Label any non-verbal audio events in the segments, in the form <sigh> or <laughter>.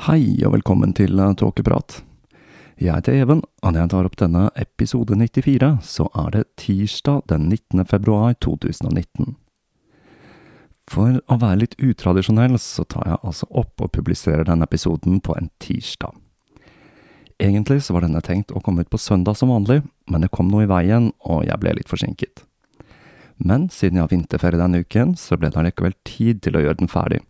Hei og velkommen til eh, Tåkeprat. Jeg heter Even, og når jeg tar opp denne episode 94, så er det tirsdag den 19. februar 2019. For å være litt utradisjonell, så tar jeg altså opp og publiserer denne episoden på en tirsdag. Egentlig så var denne tenkt å komme ut på søndag som vanlig, men det kom noe i veien, og jeg ble litt forsinket. Men siden jeg har vinterferie denne uken, så ble det allikevel tid til å gjøre den ferdig.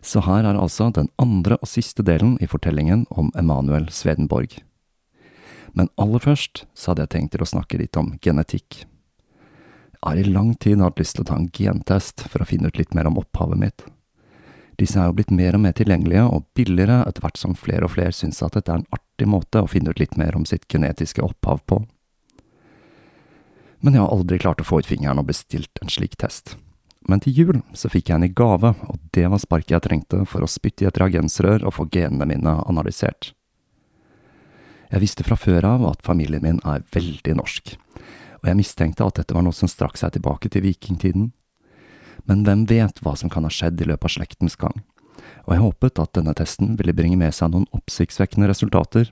Så her er altså den andre og siste delen i fortellingen om Emanuel Svedenborg. Men aller først så hadde jeg tenkt til å snakke litt om genetikk. Jeg har i lang tid hatt lyst til å ta en gentest for å finne ut litt mer om opphavet mitt. Disse er jo blitt mer og mer tilgjengelige og billigere etter hvert som flere og flere syns at dette er en artig måte å finne ut litt mer om sitt genetiske opphav på men jeg har aldri klart å få ut fingeren og bestilt en slik test. Men til jul så fikk jeg en i gave, og det var sparket jeg trengte for å spytte i et reagensrør og få genene mine analysert. Jeg visste fra før av at familien min er veldig norsk, og jeg mistenkte at dette var noe som strakk seg tilbake til vikingtiden. Men hvem vet hva som kan ha skjedd i løpet av slektens gang? Og jeg håpet at denne testen ville bringe med seg noen oppsiktsvekkende resultater,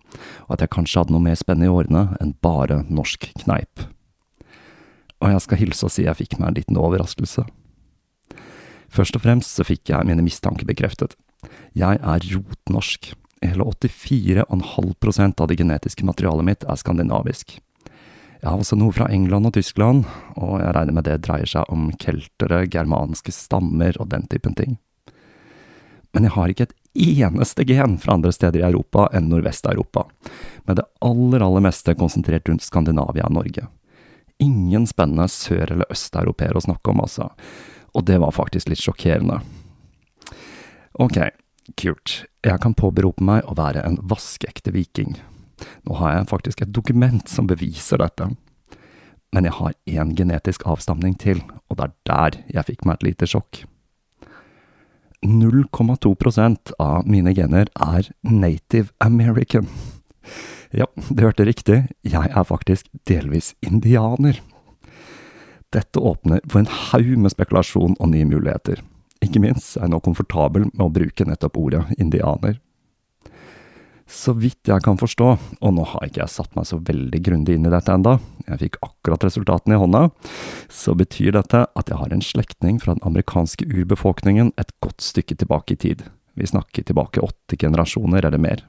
og at jeg kanskje hadde noe mer spennende i årene enn bare norsk kneip og jeg skal hilse og si jeg fikk meg en liten overraskelse. Først og fremst så fikk jeg mine mistanker bekreftet. Jeg er rotnorsk. Hele 84,5% av det genetiske materialet mitt er skandinavisk. Jeg har også noe fra England og Tyskland, og jeg regner med det dreier seg om keltere, germanske stammer og den typen ting. Men jeg har ikke et eneste gen fra andre steder i Europa enn Nordvest-Europa, med det aller, aller meste konsentrert rundt Skandinavia og Norge ingen spennende sør- eller østeuropeere å snakke om, altså. Og det var faktisk litt sjokkerende. Ok, kult. Jeg kan påberope meg å være en vaskeekte viking. Nå har jeg faktisk et dokument som beviser dette. Men jeg har én genetisk avstamning til, og det er der jeg fikk meg et lite sjokk. 0,2% av mine gener er native american. Ja, du hørte riktig, jeg er faktisk delvis indianer. Dette åpner for en haug med spekulasjon og nye muligheter. Ikke minst er jeg nå komfortabel med å bruke nettopp ordet indianer. Så vidt jeg kan forstå, og nå har ikke jeg satt meg så veldig grundig inn i dette enda, jeg fikk akkurat resultatene i hånda, så betyr dette at jeg har en slektning fra den amerikanske urbefolkningen et godt stykke tilbake i tid. Vi snakker tilbake åtte generasjoner eller mer.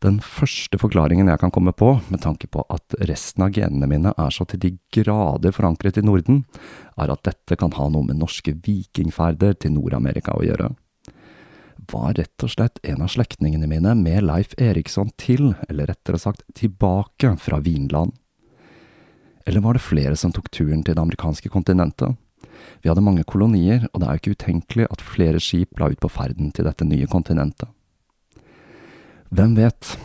Den første forklaringen jeg kan komme på, med tanke på at resten av genene mine er så til de grader forankret i Norden, er at dette kan ha noe med norske vikingferder til Nord-Amerika å gjøre. Var rett og slett en av slektningene mine med Leif Eriksson til, eller rettere sagt tilbake fra Vinland? Eller var det flere som tok turen til det amerikanske kontinentet? Vi hadde mange kolonier, og det er jo ikke utenkelig at flere skip la ut på ferden til dette nye kontinentet. Hvem vet?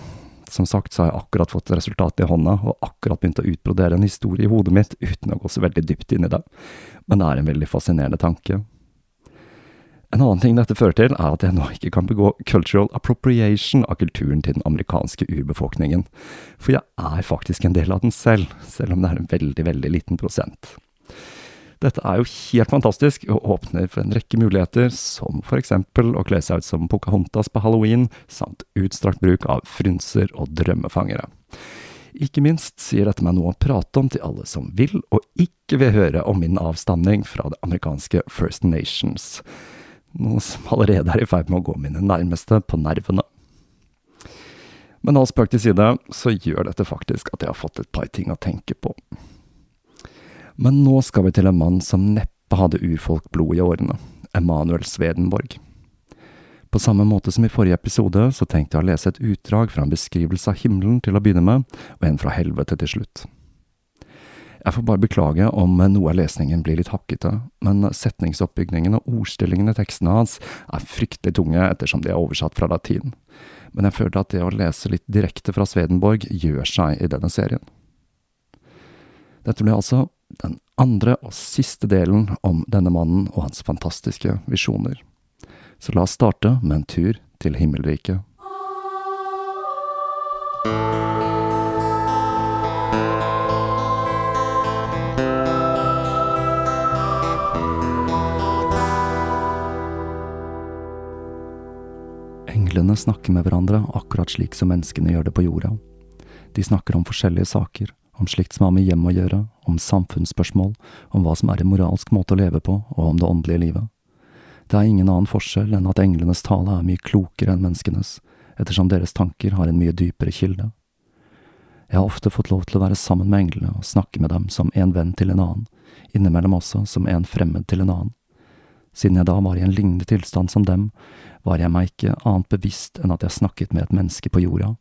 Som sagt så har jeg akkurat fått resultatet i hånda, og akkurat begynt å utbrodere en historie i hodet mitt uten å gå så veldig dypt inn i det, men det er en veldig fascinerende tanke. En annen ting dette fører til, er at jeg nå ikke kan begå cultural appropriation av kulturen til den amerikanske urbefolkningen, for jeg er faktisk en del av den selv, selv om det er en veldig, veldig liten prosent. Dette er jo helt fantastisk, og åpner for en rekke muligheter, som eksempel å kle seg ut som Pocahontas på halloween, samt utstrakt bruk av frynser og drømmefangere. Ikke minst sier dette meg noe å prate om til alle som vil og ikke vil høre om min avstamning fra det amerikanske First Nations noe som allerede er i ferd med å gå mine nærmeste på nervene. Men all spøk til side, så gjør dette faktisk at jeg har fått et par ting å tenke på. Men nå skal vi til en mann som neppe hadde urfolkblod i årene, Emanuel Svedenborg. På samme måte som i forrige episode, så tenkte jeg å lese et utdrag fra en beskrivelse av himmelen til å begynne med, og en fra helvete til slutt. Jeg får bare beklage om noe av lesningen blir litt hakkete, men setningsoppbygningen og ordstillingen i tekstene hans er fryktelig tunge ettersom de er oversatt fra latin. Men jeg føler at det å lese litt direkte fra Svedenborg gjør seg i denne serien. Dette blir altså den andre og siste delen om denne mannen og hans fantastiske visjoner. Så la oss starte med en tur til himmelriket. Englene snakker med hverandre akkurat slik som menneskene gjør det på jorda. De snakker om forskjellige saker, om slikt som har med hjem å gjøre, om samfunnsspørsmål, om hva som er en moralsk måte å leve på, og om det åndelige livet. Det er ingen annen forskjell enn at englenes tale er mye klokere enn menneskenes, ettersom deres tanker har en mye dypere kilde. Jeg har ofte fått lov til å være sammen med englene og snakke med dem som en venn til en annen, innimellom også som en fremmed til en annen. Siden jeg da var i en lignende tilstand som dem, var jeg meg ikke annet bevisst enn at jeg snakket med et menneske på jorda.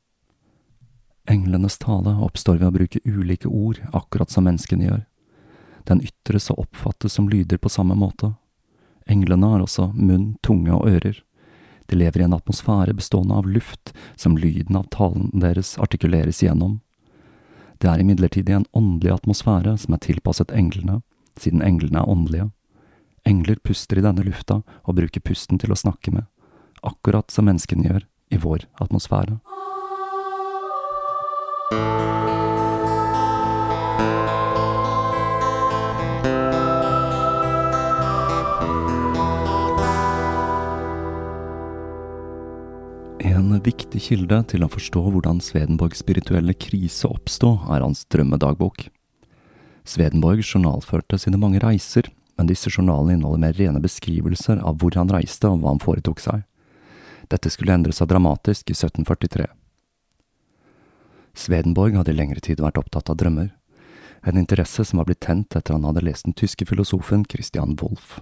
Englenes tale oppstår ved å bruke ulike ord, akkurat som menneskene gjør. Den ytres og oppfattes som lyder på samme måte. Englene har også munn, tunge og ører. De lever i en atmosfære bestående av luft, som lyden av talen deres artikuleres igjennom. Det er imidlertid en åndelig atmosfære som er tilpasset englene, siden englene er åndelige. Engler puster i denne lufta og bruker pusten til å snakke med akkurat som menneskene gjør i vår atmosfære. En viktig kilde til å forstå hvordan Svedenborgs spirituelle krise oppsto, er hans drømmedagbok. Svedenborg journalførte sine mange reiser, men disse journalene inneholder mer rene beskrivelser av hvor han reiste og hva han foretok seg. Dette skulle endre seg dramatisk i 1743. Svedenborg hadde i lengre tid vært opptatt av drømmer, en interesse som var blitt tent etter han hadde lest den tyske filosofen Christian Wolff,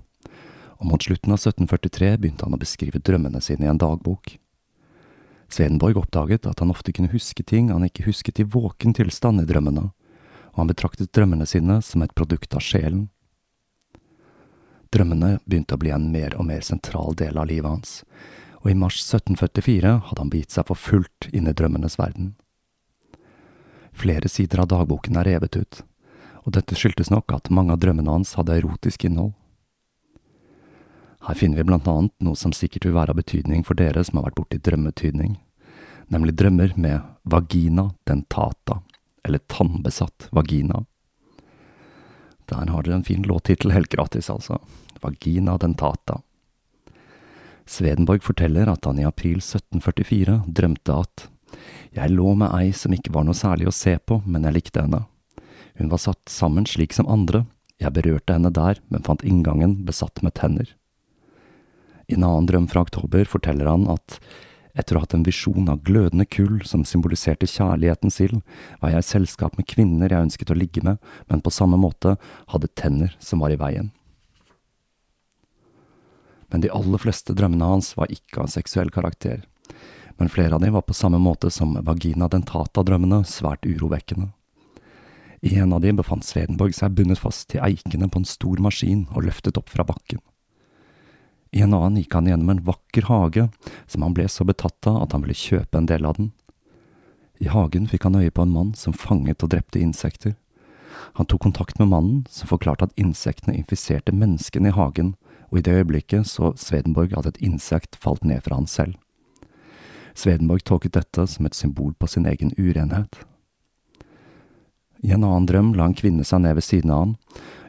og mot slutten av 1743 begynte han å beskrive drømmene sine i en dagbok. Svedenborg oppdaget at han ofte kunne huske ting han ikke husket i våken tilstand i drømmene, og han betraktet drømmene sine som et produkt av sjelen. Drømmene begynte å bli en mer og mer sentral del av livet hans, og i mars 1744 hadde han begitt seg for fullt inn i drømmenes verden. Flere sider av dagboken er revet ut, og dette skyldtes nok at mange av drømmene hans hadde erotisk innhold. Her finner vi blant annet noe som sikkert vil være av betydning for dere som har vært borti drømmetydning, nemlig drømmer med vagina dentata, eller tannbesatt vagina. Der har dere en fin låttittel helt gratis, altså. Vagina dentata. Svedenborg forteller at han i april 1744 drømte at jeg lå med ei som ikke var noe særlig å se på, men jeg likte henne. Hun var satt sammen slik som andre, jeg berørte henne der, men fant inngangen besatt med tenner. I en annen drøm fra oktober forteller han at etter å ha hatt en visjon av glødende kull som symboliserte kjærlighetens ild, var jeg i selskap med kvinner jeg ønsket å ligge med, men på samme måte hadde tenner som var i veien men de aller fleste drømmene hans var ikke av seksuell karakter. Men flere av dem var på samme måte som vagina dentata-drømmene svært urovekkende. I en av dem befant Svedenborg seg bundet fast til eikene på en stor maskin og løftet opp fra bakken. I en annen gikk han gjennom en vakker hage som han ble så betatt av at han ville kjøpe en del av den. I hagen fikk han øye på en mann som fanget og drepte insekter. Han tok kontakt med mannen, som forklarte at insektene infiserte menneskene i hagen, og i det øyeblikket så Svedenborg at et insekt falt ned fra han selv. Svedenborg tolket dette som et symbol på sin egen urenhet. I en annen drøm la en kvinne seg ned ved siden av han.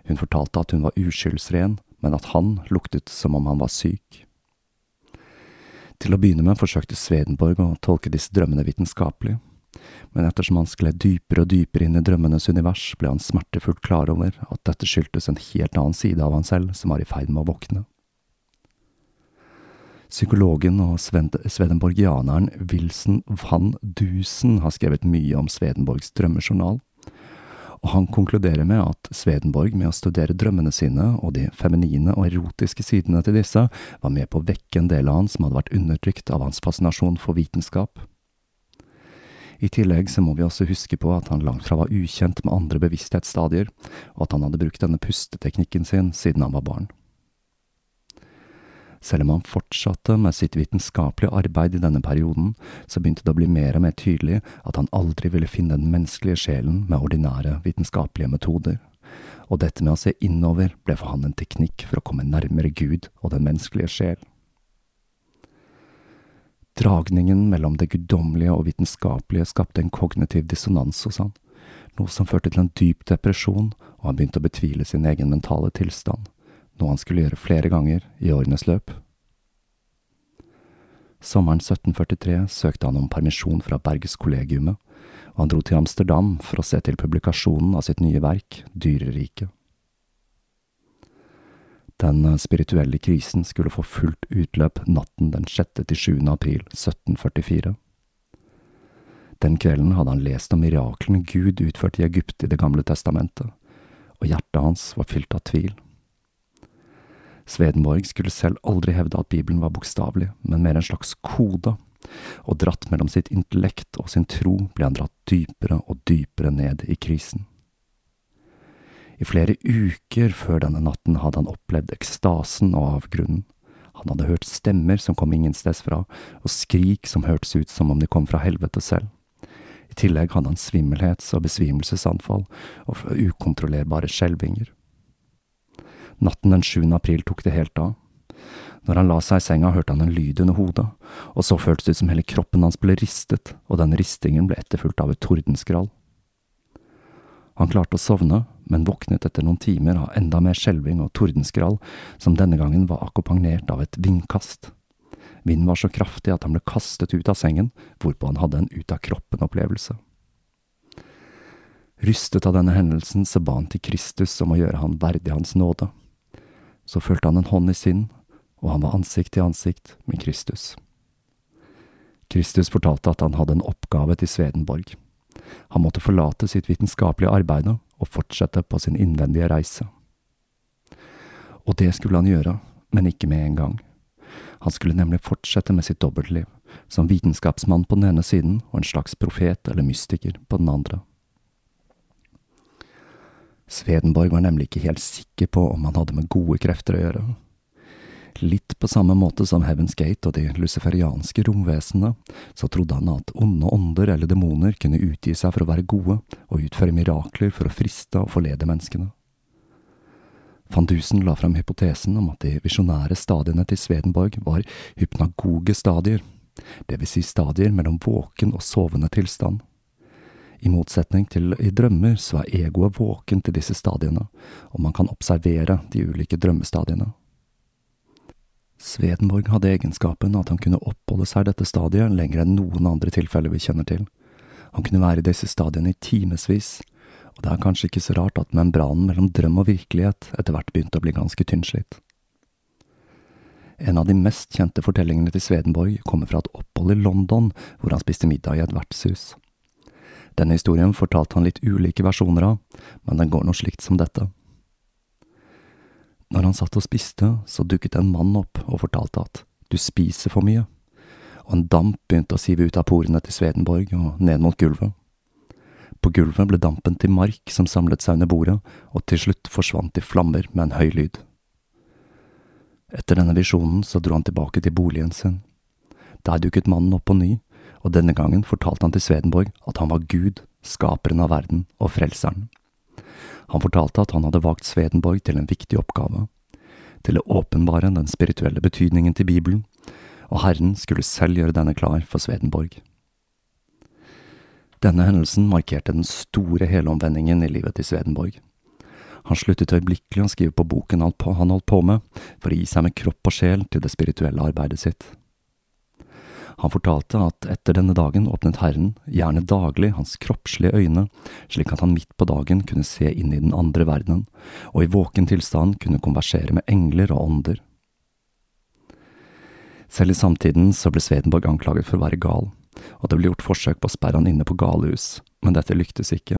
Hun fortalte at hun var uskyldsren, men at han luktet som om han var syk. Til å begynne med forsøkte Svedenborg å tolke disse drømmene vitenskapelig men ettersom han skled dypere og dypere inn i drømmenes univers, ble han smertefullt klar over at dette skyldtes en helt annen side av han selv som var i ferd med å våkne. Psykologen og svedenborgianeren Wilson van Dusen har skrevet mye om Svedenborgs drømmejournal, og han konkluderer med at Svedenborg med å studere drømmene sine og de feminine og erotiske sidene til disse, var med på å vekke en del av han som hadde vært undertrykt av hans fascinasjon for vitenskap. I tillegg så må vi også huske på at han langt fra var ukjent med andre bevissthetsstadier, og at han hadde brukt denne pusteteknikken sin siden han var barn. Selv om han fortsatte med sitt vitenskapelige arbeid i denne perioden, så begynte det å bli mer og mer tydelig at han aldri ville finne den menneskelige sjelen med ordinære vitenskapelige metoder, og dette med å se innover ble for han en teknikk for å komme nærmere Gud og den menneskelige sjel. Dragningen mellom det guddommelige og vitenskapelige skapte en kognitiv dissonans hos han, noe som førte til en dyp depresjon, og han begynte å betvile sin egen mentale tilstand, noe han skulle gjøre flere ganger i årenes løp. Sommeren 1743 søkte han om permisjon fra Bergeskollegiumet, og han dro til Amsterdam for å se til publikasjonen av sitt nye verk, Dyreriket. Den eh, spirituelle krisen skulle få fullt utløp natten den 6. til 7. april 1744. Den kvelden hadde han lest om miraklene Gud utførte i Egypt i Det gamle testamentet, og hjertet hans var fylt av tvil. Svedenborg skulle selv aldri hevde at Bibelen var bokstavelig, men mer en slags kode, og dratt mellom sitt intellekt og sin tro ble han dratt dypere og dypere ned i krisen. I flere uker før denne natten hadde han opplevd ekstasen og avgrunnen. Han hadde hørt stemmer som kom ingensteds fra, og skrik som hørtes ut som om de kom fra helvete selv. I tillegg hadde han svimmelhets- og besvimelsesanfall og ukontrollerbare skjelvinger. Natten den 7. april tok det helt av. Når han la seg i senga, hørte han en lyd under hodet, og så føltes det ut som hele kroppen hans ble ristet, og den ristingen ble etterfulgt av et tordenskrall. Han klarte å sovne, men våknet etter noen timer av enda mer skjelving og tordenskrall, som denne gangen var akkompagnert av et vindkast. Vinden var så kraftig at han ble kastet ut av sengen, hvorpå han hadde en ut-av-kroppen-opplevelse. Rystet av denne hendelsen så ba han til Kristus om å gjøre han verdig hans nåde. Så følte han en hånd i sin, og han var ansikt til ansikt med Kristus. Kristus fortalte at han hadde en oppgave til Svedenborg. Han måtte forlate sitt vitenskapelige arbeid og fortsette på sin innvendige reise. Og det skulle han gjøre, men ikke med en gang. Han skulle nemlig fortsette med sitt dobbeltliv, som vitenskapsmann på den ene siden og en slags profet eller mystiker på den andre. Svedenborg var nemlig ikke helt sikker på om han hadde med gode krefter å gjøre, Litt på samme måte som Heaven's Gate og de luciferianske romvesenene, så trodde han at onde ånder eller demoner kunne utgi seg for å være gode og utføre mirakler for å friste og forlede menneskene. Fandusen la fram hypotesen om at de visjonære stadiene til Svedenborg var hypnagoge stadier, vil si stadier mellom våken og sovende tilstand. I motsetning til i drømmer så er egoet våken til disse stadiene, og man kan observere de ulike drømmestadiene. Svedenborg hadde egenskapen at han kunne oppholde seg i dette stadiet lenger enn noen andre tilfeller vi kjenner til. Han kunne være i disse stadiene i timevis, og det er kanskje ikke så rart at membranen mellom drøm og virkelighet etter hvert begynte å bli ganske tynnslitt. En av de mest kjente fortellingene til Svedenborg kommer fra et opphold i London, hvor han spiste middag i et vertshus. Denne historien fortalte han litt ulike versjoner av, men den går noe slikt som dette. Når han satt og spiste, så dukket en mann opp og fortalte at du spiser for mye, og en damp begynte å sive ut av porene til Svedenborg og ned mot gulvet. På gulvet ble dampen til mark som samlet seg under bordet, og til slutt forsvant i flammer med en høy lyd. Etter denne visjonen så dro han tilbake til boligen sin. Der dukket mannen opp på ny, og denne gangen fortalte han til Svedenborg at han var Gud, skaperen av verden og frelseren. Han fortalte at han hadde valgt Svedenborg til en viktig oppgave, til å åpenbare den spirituelle betydningen til Bibelen, og Herren skulle selv gjøre denne klar for Svedenborg. Denne hendelsen markerte den store helomvendingen i livet til Svedenborg. Han sluttet øyeblikkelig å skrive på boken han holdt på med, for å gi seg med kropp og sjel til det spirituelle arbeidet sitt. Han fortalte at etter denne dagen åpnet Herren, gjerne daglig, hans kroppslige øyne, slik at han midt på dagen kunne se inn i den andre verdenen, og i våken tilstand kunne konversere med engler og ånder. Selv i samtiden så ble Svedenborg anklaget for å være gal, og det ble gjort forsøk på å sperre han inne på galehus, men dette lyktes ikke.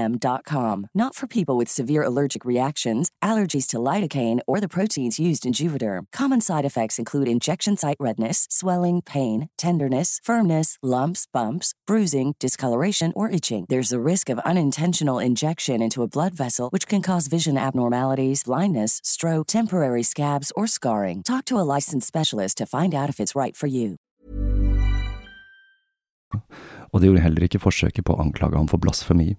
M.com. Not for people with severe allergic reactions, allergies to lidocaine, or the proteins used in Juvederm. Common side effects include injection site redness, swelling, pain, tenderness, firmness, lumps, bumps, bruising, discoloration, or itching. There's a risk of unintentional injection into a blood vessel, which can cause vision abnormalities, blindness, stroke, temporary scabs, or scarring. Talk to a licensed specialist to find out if it's right for you. Og det gjorde heller ikke forsøket på å anklage ham for blasfemi.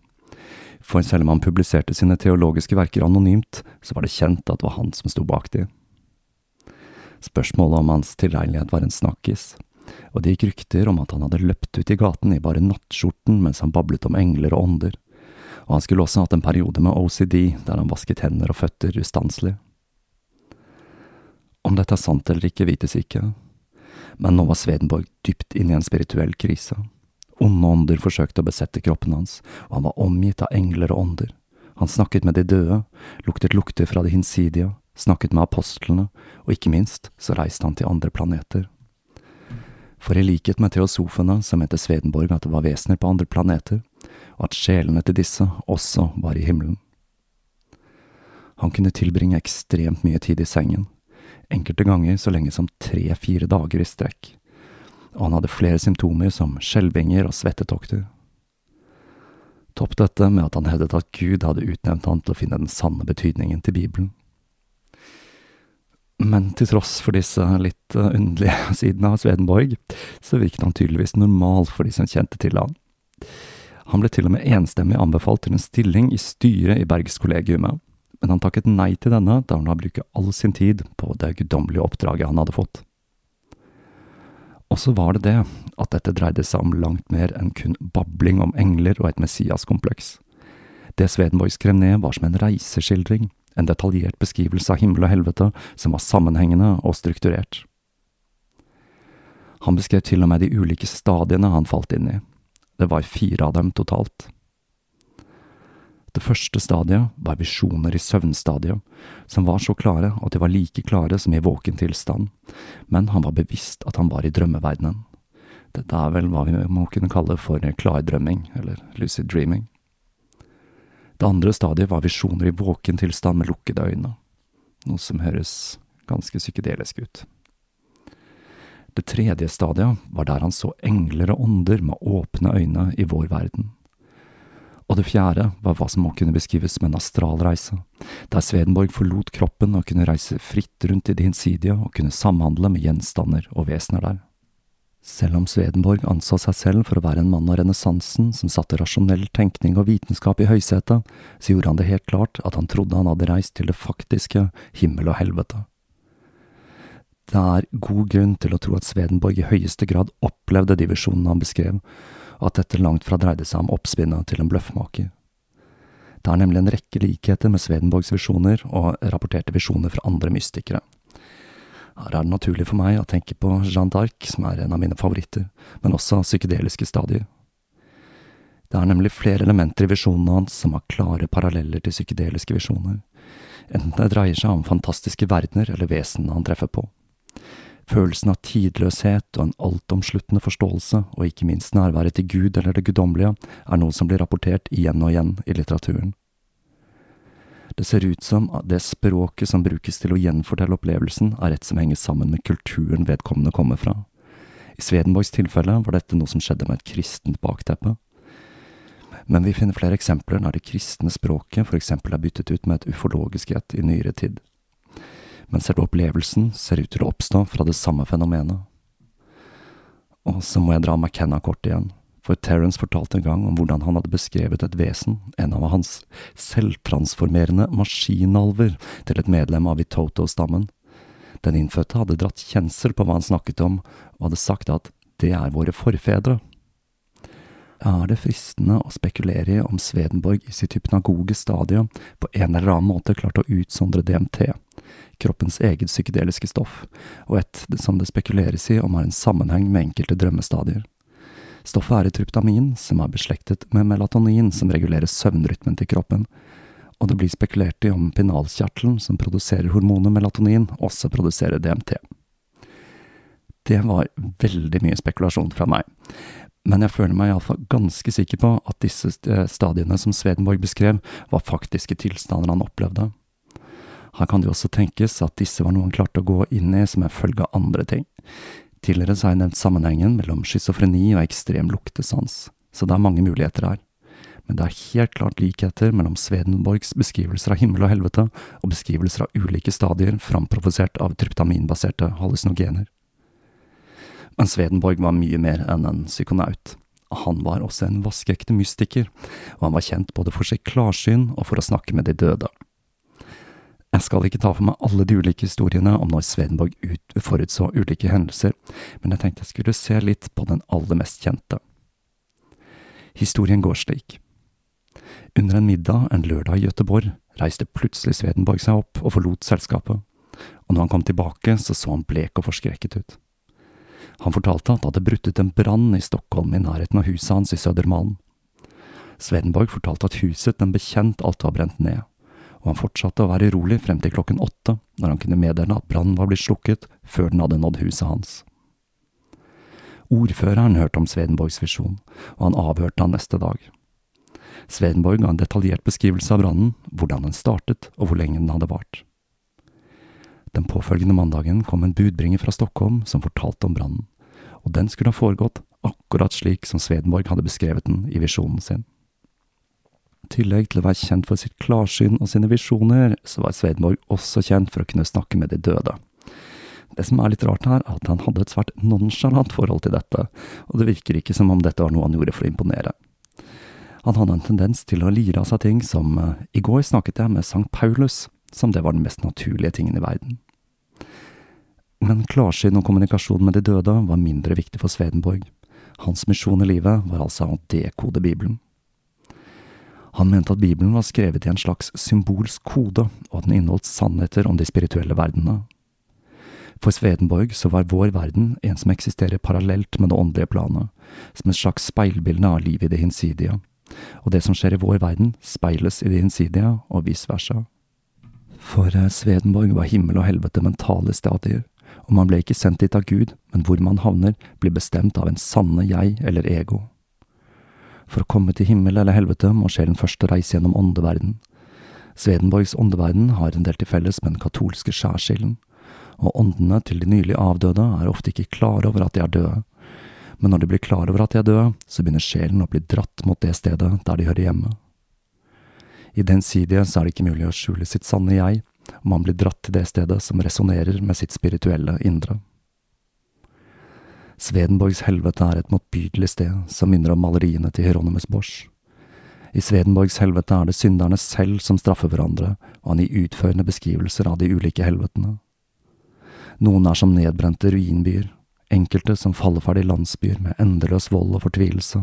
For selv om han publiserte sine teologiske verker anonymt, så var det kjent at det var han som sto bak de. Spørsmålet om hans tilregnelighet var en snakkis, og det gikk rykter om at han hadde løpt ut i gaten i bare nattskjorten mens han bablet om engler og ånder, og han skulle også hatt en periode med OCD der han vasket hender og føtter ustanselig. Om dette er sant eller ikke, vites ikke, men nå var Svedenborg dypt inne i en spirituell krise. Onde ånder forsøkte å besette kroppen hans, og han var omgitt av engler og ånder. Han snakket med de døde, luktet lukter fra de hinsidige, snakket med apostlene, og ikke minst så reiste han til andre planeter. For i likhet med teosofene så mente Svedenborg at det var vesener på andre planeter, og at sjelene til disse også var i himmelen. Han kunne tilbringe ekstremt mye tid i sengen, enkelte ganger så lenge som tre–fire dager i strekk, og han hadde flere symptomer som skjelvinger og svettetokter. Topp dette med at han hevdet at Gud hadde utnevnt han til å finne den sanne betydningen til Bibelen. Men til tross for disse litt eh, underlige <laughs> sidene av Svedenborg, så virket han tydeligvis normal for de som kjente til han. Han ble til og med enstemmig anbefalt til en stilling i styret i Bergskollegiumet, men han takket nei til denne da han la bruke all sin tid på det guddommelige oppdraget han hadde fått. Og så var det det at dette dreide seg om langt mer enn kun babling om engler og et messiaskompleks. Det Swedenborg skrev ned, var som en reiseskildring, en detaljert beskrivelse av himmel og helvete som var sammenhengende og strukturert. Han beskrev til og med de ulike stadiene han falt inn i. Det var fire av dem totalt. Det første stadiet var visjoner i søvnstadiet, som var så klare at de var like klare som i våken tilstand, men han var bevisst at han var i drømmeverdenen. Dette er vel hva vi må kunne kalle for klardrømming, eller lucid dreaming. Det andre stadiet var visjoner i våken tilstand med lukkede øyne, noe som høres ganske psykedelisk ut. Det tredje stadiet var der han så engler og ånder med åpne øyne i vår verden. Og det fjerde var hva som må kunne beskrives som en astralreise, der Svedenborg forlot kroppen og kunne reise fritt rundt i det hinsidige og kunne samhandle med gjenstander og vesener der. Selv om Svedenborg anså seg selv for å være en mann av renessansen som satte rasjonell tenkning og vitenskap i høysetet, så gjorde han det helt klart at han trodde han hadde reist til det faktiske himmel og helvete. Det er god grunn til å tro at Svedenborg i høyeste grad opplevde de visjonene han beskrev, at dette langt fra dreide seg om oppspinnet til en bløffmaker. Det er nemlig en rekke likheter med Swedenborgs visjoner og rapporterte visjoner fra andre mystikere. Her er det naturlig for meg å tenke på Jeanne d'Arc, som er en av mine favoritter, men også psykedeliske stadier. Det er nemlig flere elementer i visjonene hans som har klare paralleller til psykedeliske visjoner, enten det dreier seg om fantastiske verdener eller vesenene han treffer på. Følelsen av tidløshet og en altomsluttende forståelse, og ikke minst nærværet til Gud eller det guddommelige, er noe som blir rapportert igjen og igjen i litteraturen. Det ser ut som at det språket som brukes til å gjenfortelle opplevelsen, er et som henger sammen med kulturen vedkommende kommer fra. I Swedenborgs tilfelle var dette noe som skjedde med et kristent bakteppe. Men vi finner flere eksempler der det kristne språket eksempel er byttet ut med et ufologisk et i nyere tid men selve opplevelsen ser ut til å oppstå fra det samme fenomenet. Og så må jeg dra McKenna kort igjen, for Terence fortalte en gang om hvordan han hadde beskrevet et vesen, en av hans selvtransformerende maskinalver, til et medlem av Itoto-stammen. Den innfødte hadde dratt kjensel på hva han snakket om, og hadde sagt at det er våre forfedre. Er det fristende å spekulere i om Svedenborg i sitt hypnagoge stadie på en eller annen måte klarte å utsondre DMT, kroppens eget psykedeliske stoff, og et som det spekuleres i om har en sammenheng med enkelte drømmestadier. Stoffet er i tryptamin, som er beslektet med melatonin, som regulerer søvnrytmen til kroppen, og det blir spekulert i om pinalkjertelen, som produserer hormonet melatonin, også produserer DMT. Det var veldig mye spekulasjon fra meg, men jeg føler meg iallfall ganske sikker på at disse stadiene som Svedenborg beskrev, var faktiske tilstander han opplevde. Her kan det jo også tenkes at disse var noe han klarte å gå inn i som en følge av andre ting. Tidligere så har jeg nevnt sammenhengen mellom schizofreni og ekstrem luktesans, så det er mange muligheter her. Men det er helt klart likheter mellom Svedenborgs beskrivelser av himmel og helvete og beskrivelser av ulike stadier framprovosert av tryptaminbaserte hallusinogener. Men Svedenborg var mye mer enn en psykonaut. Han var også en vaskeekte mystiker, og han var kjent både for sitt klarsyn og for å snakke med de døde. Jeg skal ikke ta for meg alle de ulike historiene om når Swedenborg forutså ulike hendelser, men jeg tenkte jeg skulle se litt på den aller mest kjente. Historien går slik. Under en middag en lørdag i Gøteborg reiste plutselig Swedenborg seg opp og forlot selskapet, og når han kom tilbake, så så han blek og forskrekket ut. Han fortalte at det hadde brutt ut en brann i Stockholm i nærheten av huset hans i Södermalm. Swedenborg fortalte at huset en bekjent alt var brent ned og han fortsatte å være urolig frem til klokken åtte, når han kunne meddele at brannen var blitt slukket før den hadde nådd huset hans. Ordføreren hørte om Svedenborgs visjon, og han avhørte han neste dag. Svedenborg ga en detaljert beskrivelse av brannen, hvordan den startet og hvor lenge den hadde vart. Den påfølgende mandagen kom en budbringer fra Stockholm som fortalte om brannen, og den skulle ha foregått akkurat slik som Svedenborg hadde beskrevet den i visjonen sin tillegg til å være kjent for sitt klarsyn og sine visjoner, så var Svedenborg også kjent for å kunne snakke med de døde. Det som er litt rart her, er at han hadde et svært nonsjalant forhold til dette, og det virker ikke som om dette var noe han gjorde for å imponere. Han hadde en tendens til å lire av seg ting som uh, i går snakket jeg med Sankt Paulus, som det var den mest naturlige tingen i verden. Men klarsyn og kommunikasjon med de døde var mindre viktig for Svedenborg. Hans misjon i livet var altså å dekode Bibelen. Han mente at Bibelen var skrevet i en slags symbolsk kode, og at den inneholdt sannheter om de spirituelle verdenene. For Svedenborg så var vår verden en som eksisterer parallelt med det åndelige planet, som et slags speilbilde av livet i det hinsidige, og det som skjer i vår verden, speiles i det hinsidige, og vice versa. For eh, Svedenborg var himmel og helvete mentale stadier, og man ble ikke sendt dit av Gud, men hvor man havner, blir bestemt av en sanne jeg eller ego. For å komme til himmel eller helvete må sjelen først reise gjennom åndeverden. Svedenborgs åndeverden har en del til felles med den katolske skjærsilden, og åndene til de nylig avdøde er ofte ikke klar over at de er døde. Men når de blir klar over at de er døde, så begynner sjelen å bli dratt mot det stedet der de hører hjemme. I den sidige så er det ikke mulig å skjule sitt sanne jeg, og man blir dratt til det stedet som resonnerer med sitt spirituelle indre. Svedenborgs helvete er et motbydelig sted som minner om maleriene til Hieronymus Bosch. I Svedenborgs helvete er det synderne selv som straffer hverandre, og han gir utførende beskrivelser av de ulike helvetene. Noen er som nedbrente ruinbyer, enkelte som falleferdige landsbyer med endeløs vold og fortvilelse,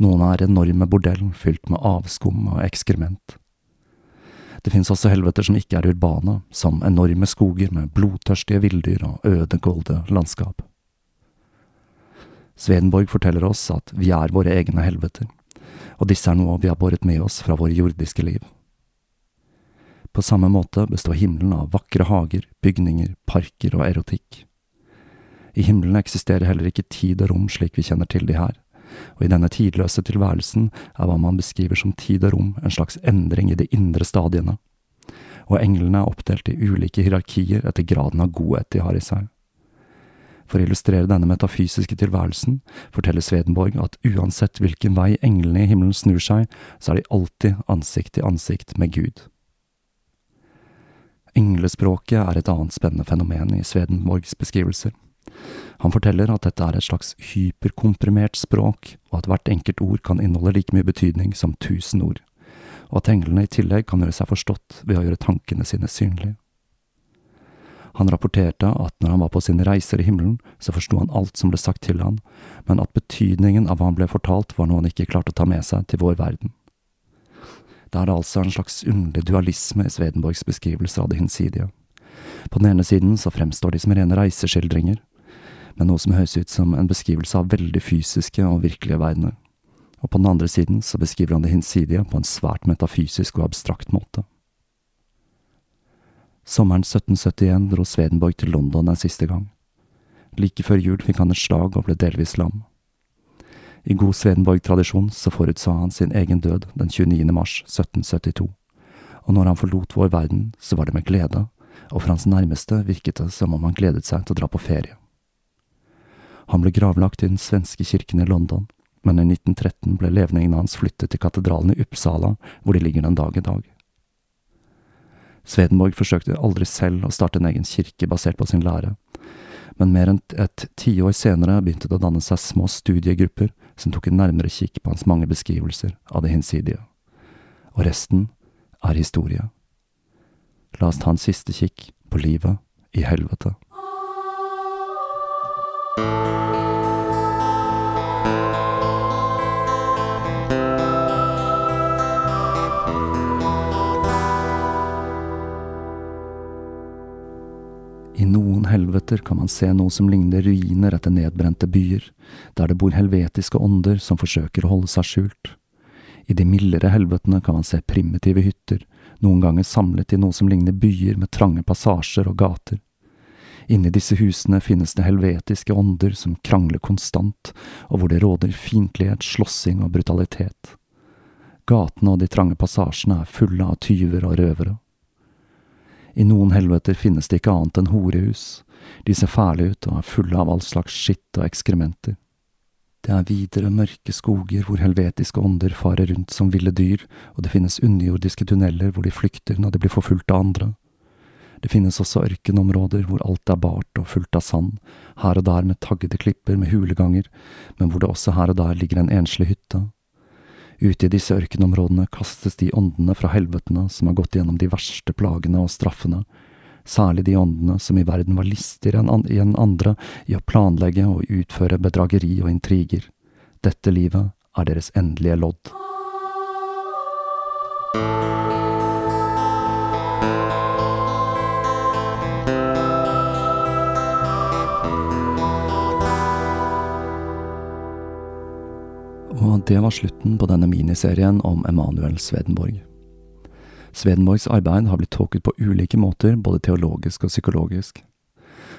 Noen er enorme bordell fylt med avskum og ekskrement. Det finnes også helveter som ikke er urbane, som enorme skoger med blodtørstige villdyr og ødegålde landskap. Svedenborg forteller oss at vi er våre egne helveter, og disse er noe vi har båret med oss fra våre jordiske liv. På samme måte består himmelen av vakre hager, bygninger, parker og erotikk. I himmelen eksisterer heller ikke tid og rom slik vi kjenner til de her, og i denne tidløse tilværelsen er hva man beskriver som tid og rom en slags endring i de indre stadiene, og englene er oppdelt i ulike hierarkier etter graden av godhet de har i seg. For å illustrere denne metafysiske tilværelsen forteller Svedenborg at uansett hvilken vei englene i himmelen snur seg, så er de alltid ansikt til ansikt med Gud. Englespråket er et annet spennende fenomen i Svedenborgs beskrivelser. Han forteller at dette er et slags hyperkomprimert språk, og at hvert enkelt ord kan inneholde like mye betydning som tusen ord, og at englene i tillegg kan gjøre seg forstått ved å gjøre tankene sine synlige. Han rapporterte at når han var på sine reiser i himmelen, så forsto han alt som ble sagt til han, men at betydningen av hva han ble fortalt var noe han ikke klarte å ta med seg til vår verden. Det er altså en slags underlig dualisme i Svedenborgs beskrivelser av det hinsidige. På den ene siden så fremstår de som rene reiseskildringer, men noe som høres ut som en beskrivelse av veldig fysiske og virkelige verdener. Og på den andre siden så beskriver han det hinsidige på en svært metafysisk og abstrakt måte. Sommeren 1771 dro Svedenborg til London en siste gang. Like før jul fikk han et slag og ble delvis lam. I god Svedenborg-tradisjon så forutsa han sin egen død den 29. mars 1772, og når han forlot vår verden, så var det med glede, og for hans nærmeste virket det som om han gledet seg til å dra på ferie. Han ble gravlagt i den svenske kirken i London, men i 1913 ble levningene hans flyttet til katedralen i Uppsala, hvor de ligger den dag i dag. Svedenborg forsøkte aldri selv å starte en egen kirke basert på sin lære, men mer enn et tiår senere begynte det å danne seg små studiegrupper som tok en nærmere kikk på hans mange beskrivelser av det hinsidige. Og resten er historie. La oss ta en siste kikk på livet i helvete. I noen helveter kan man se noe som ligner ruiner etter nedbrente byer, der det bor helvetiske ånder som forsøker å holde seg skjult. I de mildere helvetene kan man se primitive hytter, noen ganger samlet i noe som ligner byer med trange passasjer og gater. Inni disse husene finnes det helvetiske ånder som krangler konstant, og hvor det råder fiendtlighet, slåssing og brutalitet. Gatene og de trange passasjene er fulle av tyver og røvere. I noen helveter finnes det ikke annet enn horehus, de ser fæle ut og er fulle av all slags skitt og ekskrementer. Det er videre mørke skoger hvor helvetiske ånder farer rundt som ville dyr, og det finnes underjordiske tunneler hvor de flykter når de blir forfulgt av andre. Det finnes også ørkenområder hvor alt er bart og fullt av sand, her og der med taggede klipper med huleganger, men hvor det også her og der ligger en enslig hytte. Ute i disse ørkenområdene kastes de åndene fra helvetene som har gått gjennom de verste plagene og straffene, særlig de åndene som i verden var listigere enn andre i å planlegge og utføre bedrageri og intriger. Dette livet er deres endelige lodd. Og det var slutten på denne miniserien om Emanuel Svedenborg. Svedenborgs arbeid har blitt tolket på ulike måter, både teologisk og psykologisk.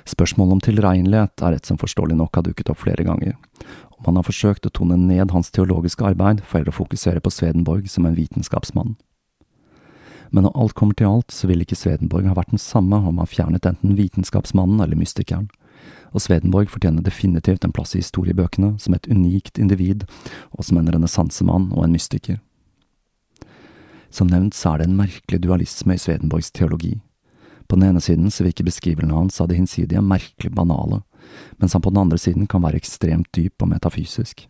Spørsmålet om tilregnelighet er et som forståelig nok har dukket opp flere ganger, og man har forsøkt å tone ned hans teologiske arbeid for å fokusere på Svedenborg som en vitenskapsmann. Men når alt kommer til alt, så vil ikke Svedenborg ha vært den samme om han fjernet enten vitenskapsmannen eller mystikeren og Svedenborg fortjener definitivt en plass i historiebøkene som et unikt individ, og som en renessansemann og en mystiker. Som nevnt så er det en merkelig dualisme i Svedenborgs teologi. På den ene siden så virker beskrivelsene hans av det hinsidige merkelig banale, mens han på den andre siden kan være ekstremt dyp og metafysisk.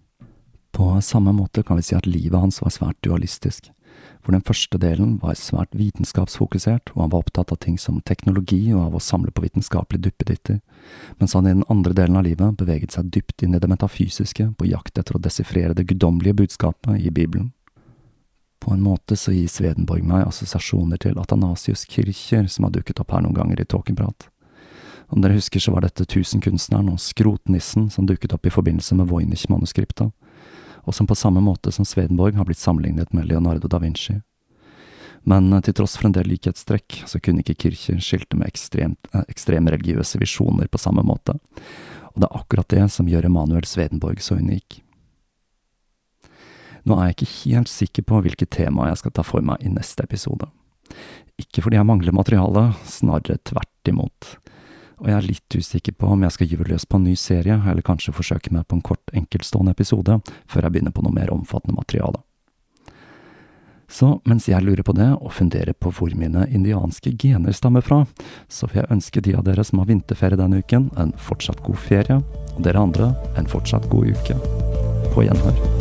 På samme måte kan vi si at livet hans var svært dualistisk, hvor den første delen var svært vitenskapsfokusert, og han var opptatt av ting som teknologi og av å samle på vitenskapelige duppeditter, mens han i den andre delen av livet beveget seg dypt inn i det metafysiske, på jakt etter å desifrere det guddommelige budskapet i Bibelen. På en måte så gir Svedenborg meg assosiasjoner til Athanasius Kircher, som har dukket opp her noen ganger i Tåkenprat. Om dere husker så var dette Tusenkunstneren og Skrotnissen som dukket opp i forbindelse med Voynich-manuskriptet og som på samme måte som Swedenborg har blitt sammenlignet med Leonardo da Vinci. Men eh, til tross for en del likhetstrekk, så kunne ikke Kircher skilte med ekstremt, eh, ekstreme religiøse visjoner på samme måte, og det er akkurat det som gjør Emanuel Swedenborg så unik. Nå er jeg ikke helt sikker på hvilket tema jeg skal ta for meg i neste episode. Ikke fordi jeg mangler materiale, snarere tvert imot og jeg er litt usikker på om jeg skal gyve løs på en ny serie, eller kanskje forsøke meg på en kort, enkeltstående episode, før jeg begynner på noe mer omfattende materiale. Så mens jeg lurer på det, og funderer på hvor mine indianske gener stammer fra, så vil jeg ønske de av dere som har vinterferie denne uken, en fortsatt god ferie, og dere andre en fortsatt god uke. På gjenhør.